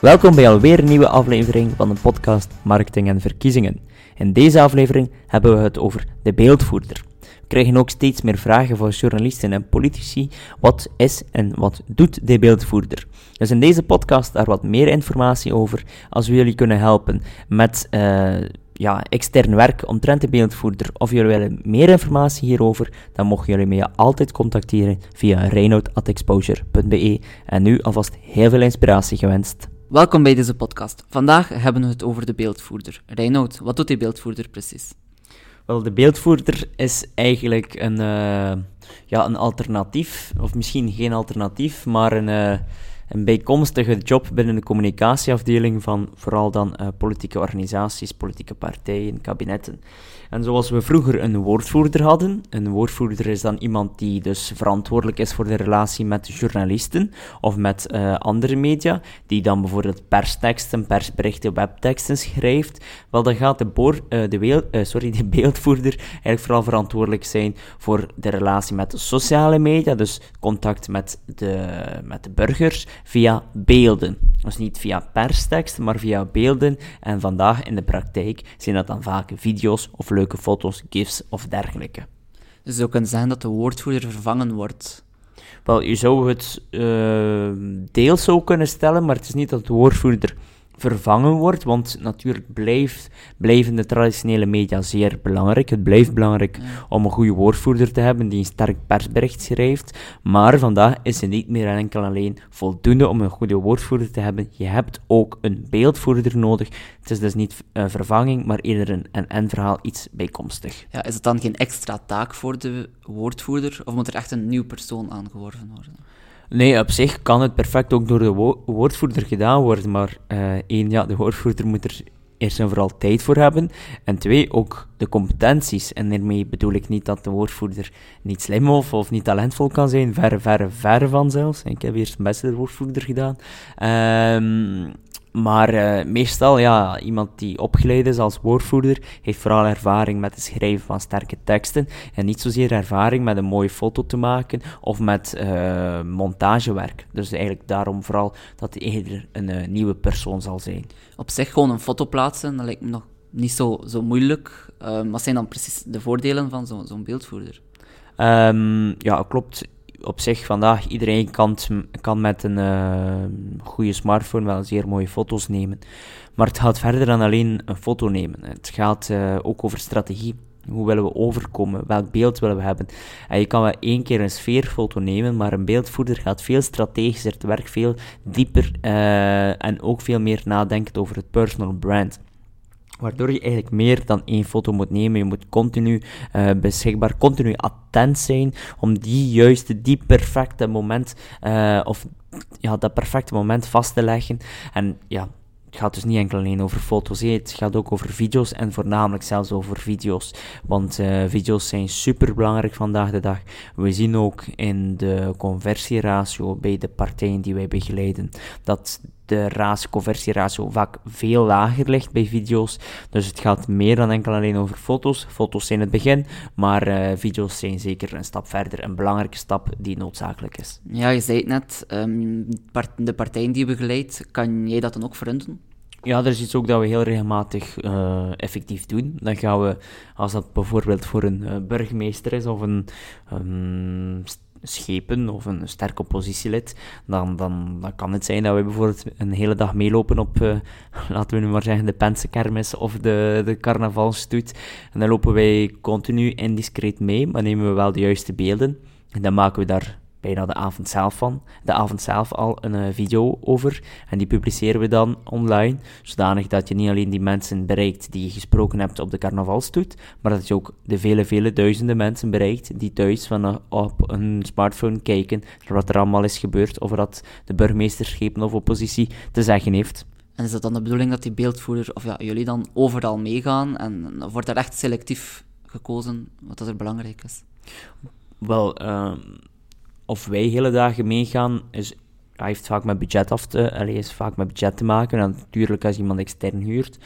Welkom bij alweer een nieuwe aflevering van de podcast Marketing en Verkiezingen. In deze aflevering hebben we het over de beeldvoerder. We krijgen ook steeds meer vragen van journalisten en politici. Wat is en wat doet de beeldvoerder? Dus in deze podcast daar wat meer informatie over, als we jullie kunnen helpen met uh, ja, extern werk omtrent de beeldvoerder, of jullie willen meer informatie hierover, dan mogen jullie mij altijd contacteren via reinoud.exposure.be. En nu alvast heel veel inspiratie gewenst. Welkom bij deze podcast. Vandaag hebben we het over de beeldvoerder. Reinoud, wat doet die beeldvoerder precies? Wel, de beeldvoerder is eigenlijk een, uh, ja, een alternatief, of misschien geen alternatief, maar een, uh, een bijkomstige job binnen de communicatieafdeling van vooral dan uh, politieke organisaties, politieke partijen, kabinetten. En zoals we vroeger een woordvoerder hadden, een woordvoerder is dan iemand die dus verantwoordelijk is voor de relatie met journalisten of met uh, andere media, die dan bijvoorbeeld persteksten, persberichten, webteksten schrijft, wel dan gaat de, boor, uh, de, weel, sorry, de beeldvoerder eigenlijk vooral verantwoordelijk zijn voor de relatie met de sociale media, dus contact met de, met de burgers via beelden. Dus niet via persteksten, maar via beelden. En vandaag in de praktijk zijn dat dan vaak video's of leuke foto's, gifs of dergelijke. Dus het zou kunnen zijn dat de woordvoerder vervangen wordt? Wel, je zou het uh, deels zo kunnen stellen, maar het is niet dat de woordvoerder vervangen wordt, want natuurlijk blijft, blijven de traditionele media zeer belangrijk. Het blijft belangrijk om een goede woordvoerder te hebben die een sterk persbericht schrijft, maar vandaag is het niet meer enkel alleen voldoende om een goede woordvoerder te hebben. Je hebt ook een beeldvoerder nodig. Het is dus niet een vervanging, maar eerder een en-en-verhaal, iets bijkomstig. Ja, is het dan geen extra taak voor de woordvoerder, of moet er echt een nieuw persoon aangeworven worden? Nee, op zich kan het perfect ook door de wo woordvoerder gedaan worden, maar uh, één, ja, de woordvoerder moet er eerst en vooral tijd voor hebben, en twee, ook de competenties. En daarmee bedoel ik niet dat de woordvoerder niet slim of, of niet talentvol kan zijn, verre, verre, verre van zelfs. Ik heb eerst een beste woordvoerder gedaan. Um, maar uh, meestal, ja, iemand die opgeleid is als woordvoerder, heeft vooral ervaring met het schrijven van sterke teksten. En niet zozeer ervaring met een mooie foto te maken of met uh, montagewerk. Dus eigenlijk daarom vooral dat hij eerder een uh, nieuwe persoon zal zijn. Op zich gewoon een foto plaatsen, dat lijkt me nog niet zo, zo moeilijk. wat zijn dan precies de voordelen van zo'n zo beeldvoerder? Um, ja, klopt op zich vandaag, iedereen kan, kan met een uh, goede smartphone wel zeer mooie foto's nemen. Maar het gaat verder dan alleen een foto nemen. Het gaat uh, ook over strategie. Hoe willen we overkomen? Welk beeld willen we hebben? En je kan wel één keer een sfeerfoto nemen, maar een beeldvoerder gaat veel strategischer te werk, veel dieper uh, en ook veel meer nadenken over het personal brand. Waardoor je eigenlijk meer dan één foto moet nemen. Je moet continu uh, beschikbaar, continu attent zijn om die juiste, die perfecte moment, uh, of ja, dat perfecte moment vast te leggen. En ja, het gaat dus niet enkel alleen over foto's, het gaat ook over video's en voornamelijk zelfs over video's. Want uh, video's zijn super belangrijk vandaag de dag. We zien ook in de conversieratio bij de partijen die wij begeleiden dat de ratio, conversieratio vaak veel lager ligt bij video's. Dus het gaat meer dan enkel alleen over foto's. Foto's zijn het begin, maar uh, video's zijn zeker een stap verder, een belangrijke stap die noodzakelijk is. Ja, je zei het net, um, de partijen die je begeleidt, kan jij dat dan ook doen? Ja, er is iets ook dat we heel regelmatig uh, effectief doen. Dan gaan we, als dat bijvoorbeeld voor een uh, burgemeester is of een um, schepen of een sterk oppositielid, dan, dan, dan kan het zijn dat we bijvoorbeeld een hele dag meelopen op, uh, laten we nu maar zeggen, de Pensenkermis of de, de carnavalstoet. En dan lopen wij continu indiscreet mee, maar nemen we wel de juiste beelden. En dan maken we daar bijna de avond zelf van. De avond zelf al een uh, video over. En die publiceren we dan online. Zodanig dat je niet alleen die mensen bereikt die je gesproken hebt op de carnavalstoet. Maar dat je ook de vele, vele duizenden mensen bereikt die thuis van, uh, op een smartphone kijken. Wat er allemaal is gebeurd. Of wat de burgemeester, schepen of oppositie te zeggen heeft. En is dat dan de bedoeling dat die beeldvoerder, of ja, jullie dan overal meegaan? En wordt er echt selectief gekozen wat dat er belangrijk is? Wel, uh, of wij hele dagen meegaan, is, hij heeft vaak met budget af te, allee, is vaak met budget te maken. En natuurlijk, als iemand extern huurt,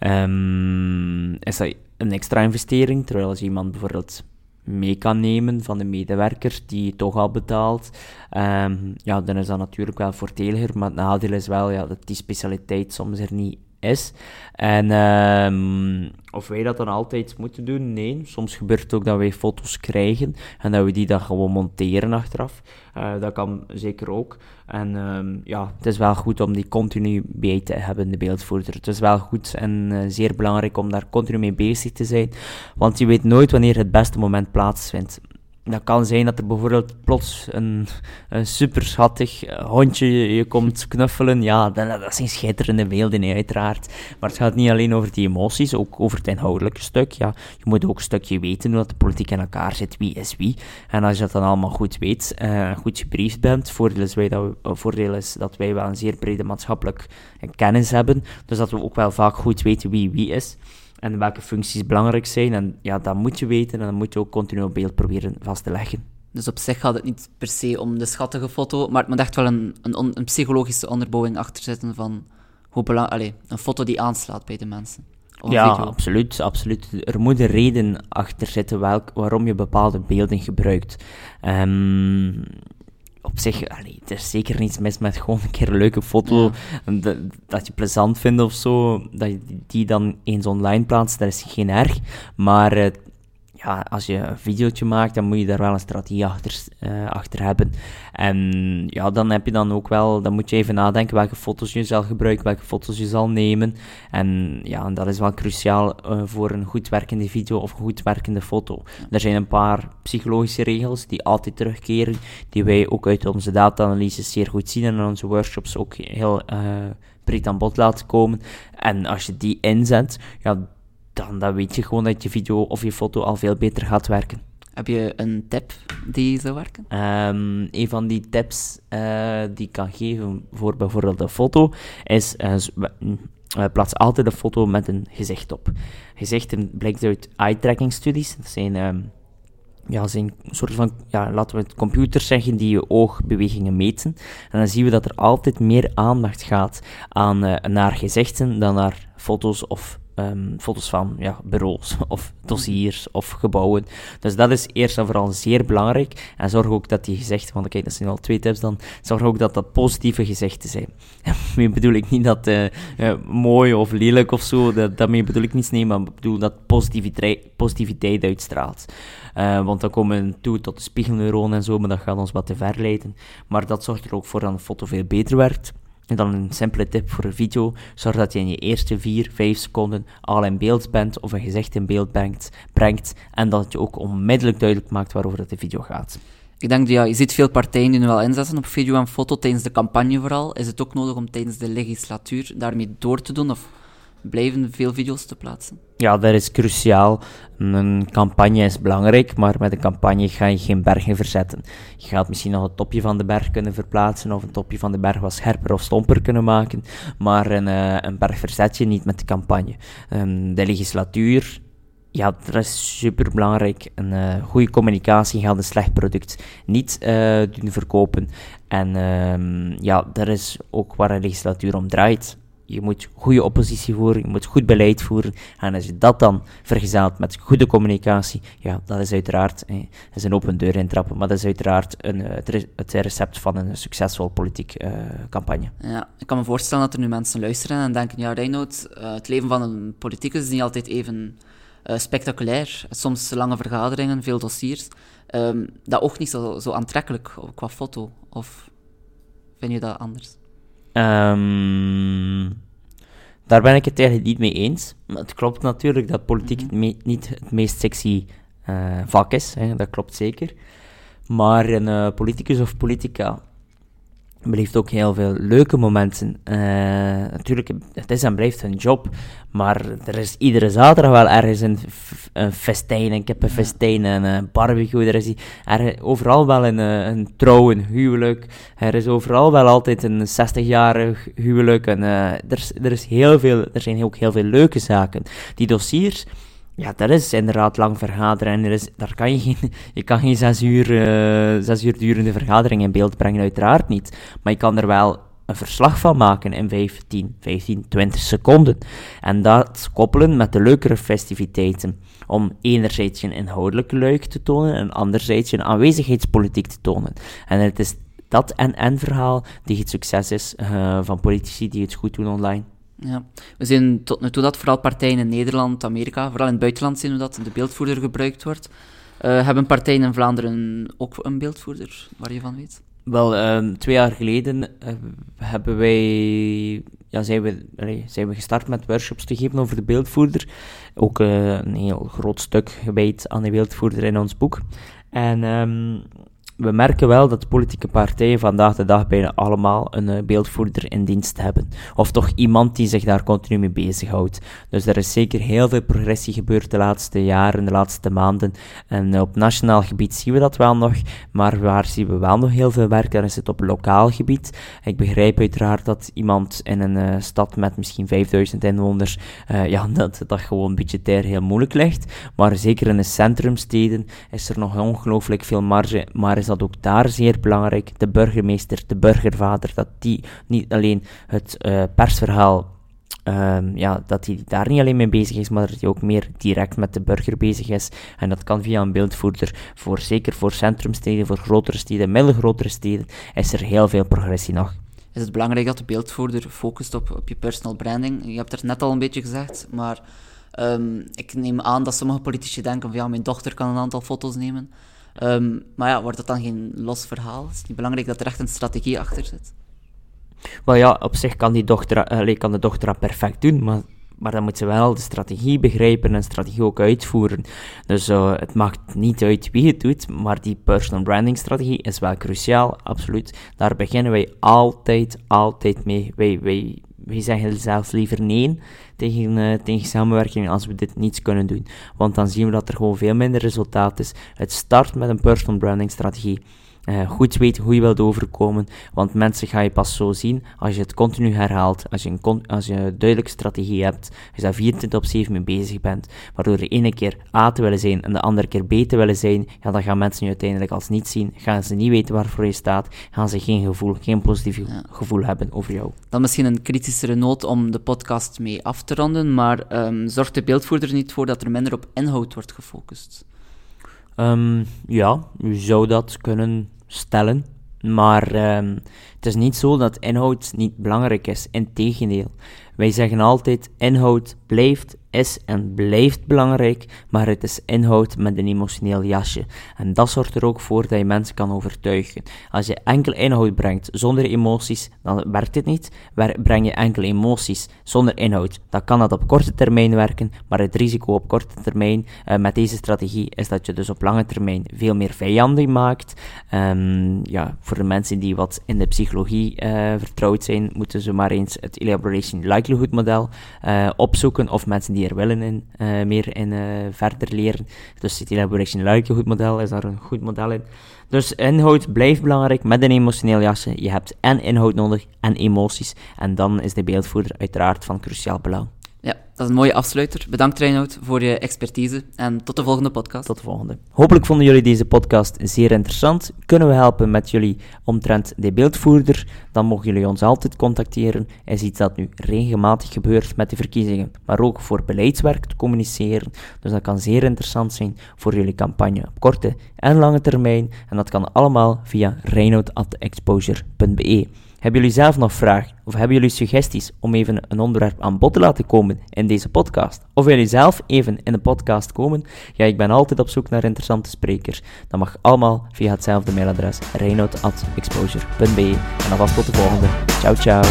um, is dat een extra investering. Terwijl als iemand bijvoorbeeld mee kan nemen van de medewerker die toch al betaalt, ehm, ja, dan is dat natuurlijk wel voordeliger. Maar het nadeel is wel ja, dat die specialiteit soms er niet is. En um, of wij dat dan altijd moeten doen? Nee. Soms gebeurt het ook dat wij foto's krijgen en dat we die dan gewoon monteren achteraf. Uh, dat kan zeker ook. En um, ja, het is wel goed om die continu bij te hebben, de beeldvoerder. Het is wel goed en uh, zeer belangrijk om daar continu mee bezig te zijn, want je weet nooit wanneer het beste moment plaatsvindt dat kan zijn dat er bijvoorbeeld plots een, een super schattig eh, hondje je komt knuffelen. Ja, dat, dat zijn schitterende beelden, uiteraard. Maar het gaat niet alleen over die emoties, ook over het inhoudelijke stuk. Ja, je moet ook een stukje weten hoe dat de politiek in elkaar zit, wie is wie. En als je dat dan allemaal goed weet, uh, goed gebriefd bent, voordeel is, wij dat we, uh, voordeel is dat wij wel een zeer brede maatschappelijk kennis hebben, dus dat we ook wel vaak goed weten wie wie is en welke functies belangrijk zijn. En ja, dat moet je weten en dan moet je ook continu op beeld proberen vast te leggen. Dus op zich gaat het niet per se om de schattige foto, maar het moet echt wel een, een, een psychologische onderbouwing achter zitten van hoe belangrijk... Een foto die aanslaat bij de mensen. ja, absoluut, absoluut. Er moet een reden achter zitten welk, waarom je bepaalde beelden gebruikt. Um, op zich, allee, er is zeker niets mis met gewoon een keer een leuke foto dat, dat, je plezant vindt of zo, dat je die dan eens online plaatst, dat is geen erg. Maar uh, ja, als je een videootje maakt, dan moet je daar wel een strategie achter, uh, achter hebben. En ja, dan heb je dan ook wel, dan moet je even nadenken welke foto's je zal gebruiken, welke foto's je zal nemen. En ja, dat is wel cruciaal uh, voor een goed werkende video of een goed werkende foto. Er zijn een paar psychologische regels die altijd terugkeren, die wij ook uit onze data-analyses zeer goed zien en in onze workshops ook heel uh, breed aan bod laten komen. En als je die inzet, ja, dan, dan weet je gewoon dat je video of je foto al veel beter gaat werken. Heb je een tip die zou werken? Um, een van die tips uh, die ik kan geven voor bijvoorbeeld een foto is. Uh, uh, plaats altijd een foto met een gezicht op. Gezichten blijkt uit eye-tracking studies. Dat zijn, um, ja, zijn een soort van, ja, laten we het computers zeggen, die je oogbewegingen meten. En dan zien we dat er altijd meer aandacht gaat aan, naar gezichten dan naar foto's of um, foto's van ja, bureaus of dossiers of gebouwen. Dus dat is eerst en vooral zeer belangrijk. En zorg ook dat die gezichten, want kijk, dat zijn al twee tips dan, zorg ook dat dat positieve gezichten zijn. daarmee bedoel ik niet dat uh, uh, mooi of lelijk of zo, dat, daarmee bedoel ik niets, nee, maar ik bedoel dat positiviteit, positiviteit uitstraalt. Uh, want dan komen we toe tot de spiegelneuronen en zo, maar dat gaat ons wat te ver leiden. Maar dat zorgt er ook voor dat een foto veel beter werkt. En dan een simpele tip voor een video. Zorg dat je in je eerste 4, 5 seconden al in beeld bent of een gezicht in beeld brengt, en dat je ook onmiddellijk duidelijk maakt waarover de video gaat. Ik denk, ja, je ziet veel partijen nu wel inzetten op video en foto tijdens de campagne vooral. Is het ook nodig om tijdens de legislatuur daarmee door te doen? Of blijven veel video's te plaatsen? Ja, dat is cruciaal. Een campagne is belangrijk, maar met een campagne ga je geen bergen verzetten. Je gaat misschien nog het topje van de berg kunnen verplaatsen, of een topje van de berg wat scherper of stomper kunnen maken, maar een, uh, een berg verzet je niet met de campagne. Um, de legislatuur, ja, dat is super belangrijk. Een uh, goede communicatie gaat een slecht product niet uh, doen verkopen. En um, ja, dat is ook waar een legislatuur om draait je moet goede oppositie voeren, je moet goed beleid voeren. En als je dat dan vergezelt met goede communicatie, ja, dat is uiteraard eh, is een open deur intrappen, maar dat is uiteraard een, eh, het recept van een succesvol politiek uh, campagne. Ja, ik kan me voorstellen dat er nu mensen luisteren en denken, ja, Reinoud, uh, het leven van een politicus is niet altijd even spectaculair. Soms lange vergaderingen, veel dossiers. Um, dat ook niet zo, zo aantrekkelijk qua foto, of vind je dat anders? Um, daar ben ik het eigenlijk niet mee eens. Maar het klopt natuurlijk dat politiek mm -hmm. niet het meest sexy uh, vak is. Hè, dat klopt zeker. Maar een uh, politicus of politica beleeft ook heel veel leuke momenten. Uh, natuurlijk, het is en blijft een job, maar er is iedere zaterdag wel ergens een, een festijn, een kippenfestijn, een, een barbecue. Er is er, overal wel een, een trouw, een huwelijk. Er is overal wel altijd een 60-jarig huwelijk. En, uh, er, er, is heel veel, er zijn ook heel veel leuke zaken. Die dossiers ja, dat is inderdaad lang vergaderen. En er is, daar kan je, geen, je kan geen zes uur, uh, zes uur durende vergadering in beeld brengen, uiteraard niet. Maar je kan er wel een verslag van maken in 15, 15, 20 seconden. En dat koppelen met de leukere festiviteiten. Om enerzijds een inhoudelijke luik te tonen en anderzijds een aanwezigheidspolitiek te tonen. En het is dat en-en verhaal die het succes is uh, van politici die het goed doen online. Ja, we zien tot nu toe dat vooral partijen in Nederland, Amerika, vooral in het buitenland zien we dat de beeldvoerder gebruikt wordt. Uh, hebben partijen in Vlaanderen ook een beeldvoerder, waar je van weet? Wel, um, twee jaar geleden uh, hebben wij, ja, zijn, we, zijn we gestart met workshops te geven over de beeldvoerder. Ook uh, een heel groot stuk gewijd aan de beeldvoerder in ons boek. En um, we merken wel dat politieke partijen vandaag de dag bijna allemaal een uh, beeldvoerder in dienst hebben. Of toch iemand die zich daar continu mee bezighoudt. Dus er is zeker heel veel progressie gebeurd de laatste jaren, de laatste maanden. En uh, op nationaal gebied zien we dat wel nog, maar waar zien we wel nog heel veel werk, dan is het op lokaal gebied. Ik begrijp uiteraard dat iemand in een uh, stad met misschien 5000 inwoners, ja, dat dat gewoon budgetair heel moeilijk ligt. Maar zeker in de centrumsteden is er nog ongelooflijk veel marge, maar dat ook daar zeer belangrijk. De burgemeester, de burgervader, dat die niet alleen het uh, persverhaal Um, ja, dat hij daar niet alleen mee bezig is, maar dat hij ook meer direct met de burger bezig is. En dat kan via een beeldvoerder, voor, zeker voor centrumsteden, voor grotere steden, middelgrotere steden, is er heel veel progressie nog. Is het belangrijk dat de beeldvoerder focust op, op je personal branding? Je hebt het net al een beetje gezegd, maar um, ik neem aan dat sommige politici denken van ja, mijn dochter kan een aantal foto's nemen. Um, maar ja, wordt dat dan geen los verhaal? Is het niet belangrijk dat er echt een strategie achter zit? Wel ja, op zich kan, die dochter, kan de dochter dat perfect doen, maar, maar dan moet ze wel de strategie begrijpen en strategie ook uitvoeren. Dus uh, het maakt niet uit wie het doet, maar die personal branding strategie is wel cruciaal, absoluut. Daar beginnen wij altijd, altijd mee. Wij, wij, wij zeggen zelfs liever nee tegen, uh, tegen samenwerking als we dit niet kunnen doen. Want dan zien we dat er gewoon veel minder resultaat is. Het start met een personal branding strategie uh, goed weten hoe je wilt overkomen. Want mensen ga je pas zo zien als je het continu herhaalt. Als je een, als je een duidelijke strategie hebt. Als je daar 24 op 7 mee bezig bent. Waardoor de ene keer A te willen zijn en de andere keer B te willen zijn. Ja, dan gaan mensen je uiteindelijk als niet zien. Gaan ze niet weten waarvoor je staat. Gaan ze geen gevoel, geen positief gevoel hebben over jou. Dan misschien een kritischere noot om de podcast mee af te ronden. Maar um, zorgt de beeldvoerder niet voor dat er minder op inhoud wordt gefocust? Um, ja, u zou dat kunnen stellen. Maar um, het is niet zo dat inhoud niet belangrijk is. Integendeel. Wij zeggen altijd: inhoud blijft is en blijft belangrijk, maar het is inhoud met een emotioneel jasje. En dat zorgt er ook voor dat je mensen kan overtuigen. Als je enkel inhoud brengt zonder emoties, dan werkt het niet. Breng je enkel emoties zonder inhoud, dan kan dat op korte termijn werken, maar het risico op korte termijn uh, met deze strategie is dat je dus op lange termijn veel meer vijanden maakt. Um, ja, voor de mensen die wat in de psychologie uh, vertrouwd zijn, moeten ze maar eens het Elaboration Likelihood model uh, opzoeken of mensen die er willen in, uh, meer in uh, verder leren. Dus het Elaboration Likelihood model is daar een goed model in. Dus inhoud blijft belangrijk met een emotioneel jasje. Je hebt en inhoud nodig en emoties. En dan is de beeldvoerder uiteraard van cruciaal belang. Dat is een mooie afsluiter. Bedankt Reinoud voor je expertise en tot de volgende podcast. Tot de volgende. Hopelijk vonden jullie deze podcast zeer interessant. Kunnen we helpen met jullie omtrent de beeldvoerder? Dan mogen jullie ons altijd contacteren. Is iets dat nu regelmatig gebeurt met de verkiezingen, maar ook voor beleidswerk te communiceren. Dus dat kan zeer interessant zijn voor jullie campagne op korte en lange termijn. En dat kan allemaal via reinoud.exposure.be. Hebben jullie zelf nog vragen of hebben jullie suggesties om even een onderwerp aan bod te laten komen in deze podcast? Of willen jullie zelf even in de podcast komen? Ja, ik ben altijd op zoek naar interessante sprekers. Dat mag allemaal via hetzelfde mailadres reinoud.exposure.be. En alvast tot de volgende. Ciao, ciao.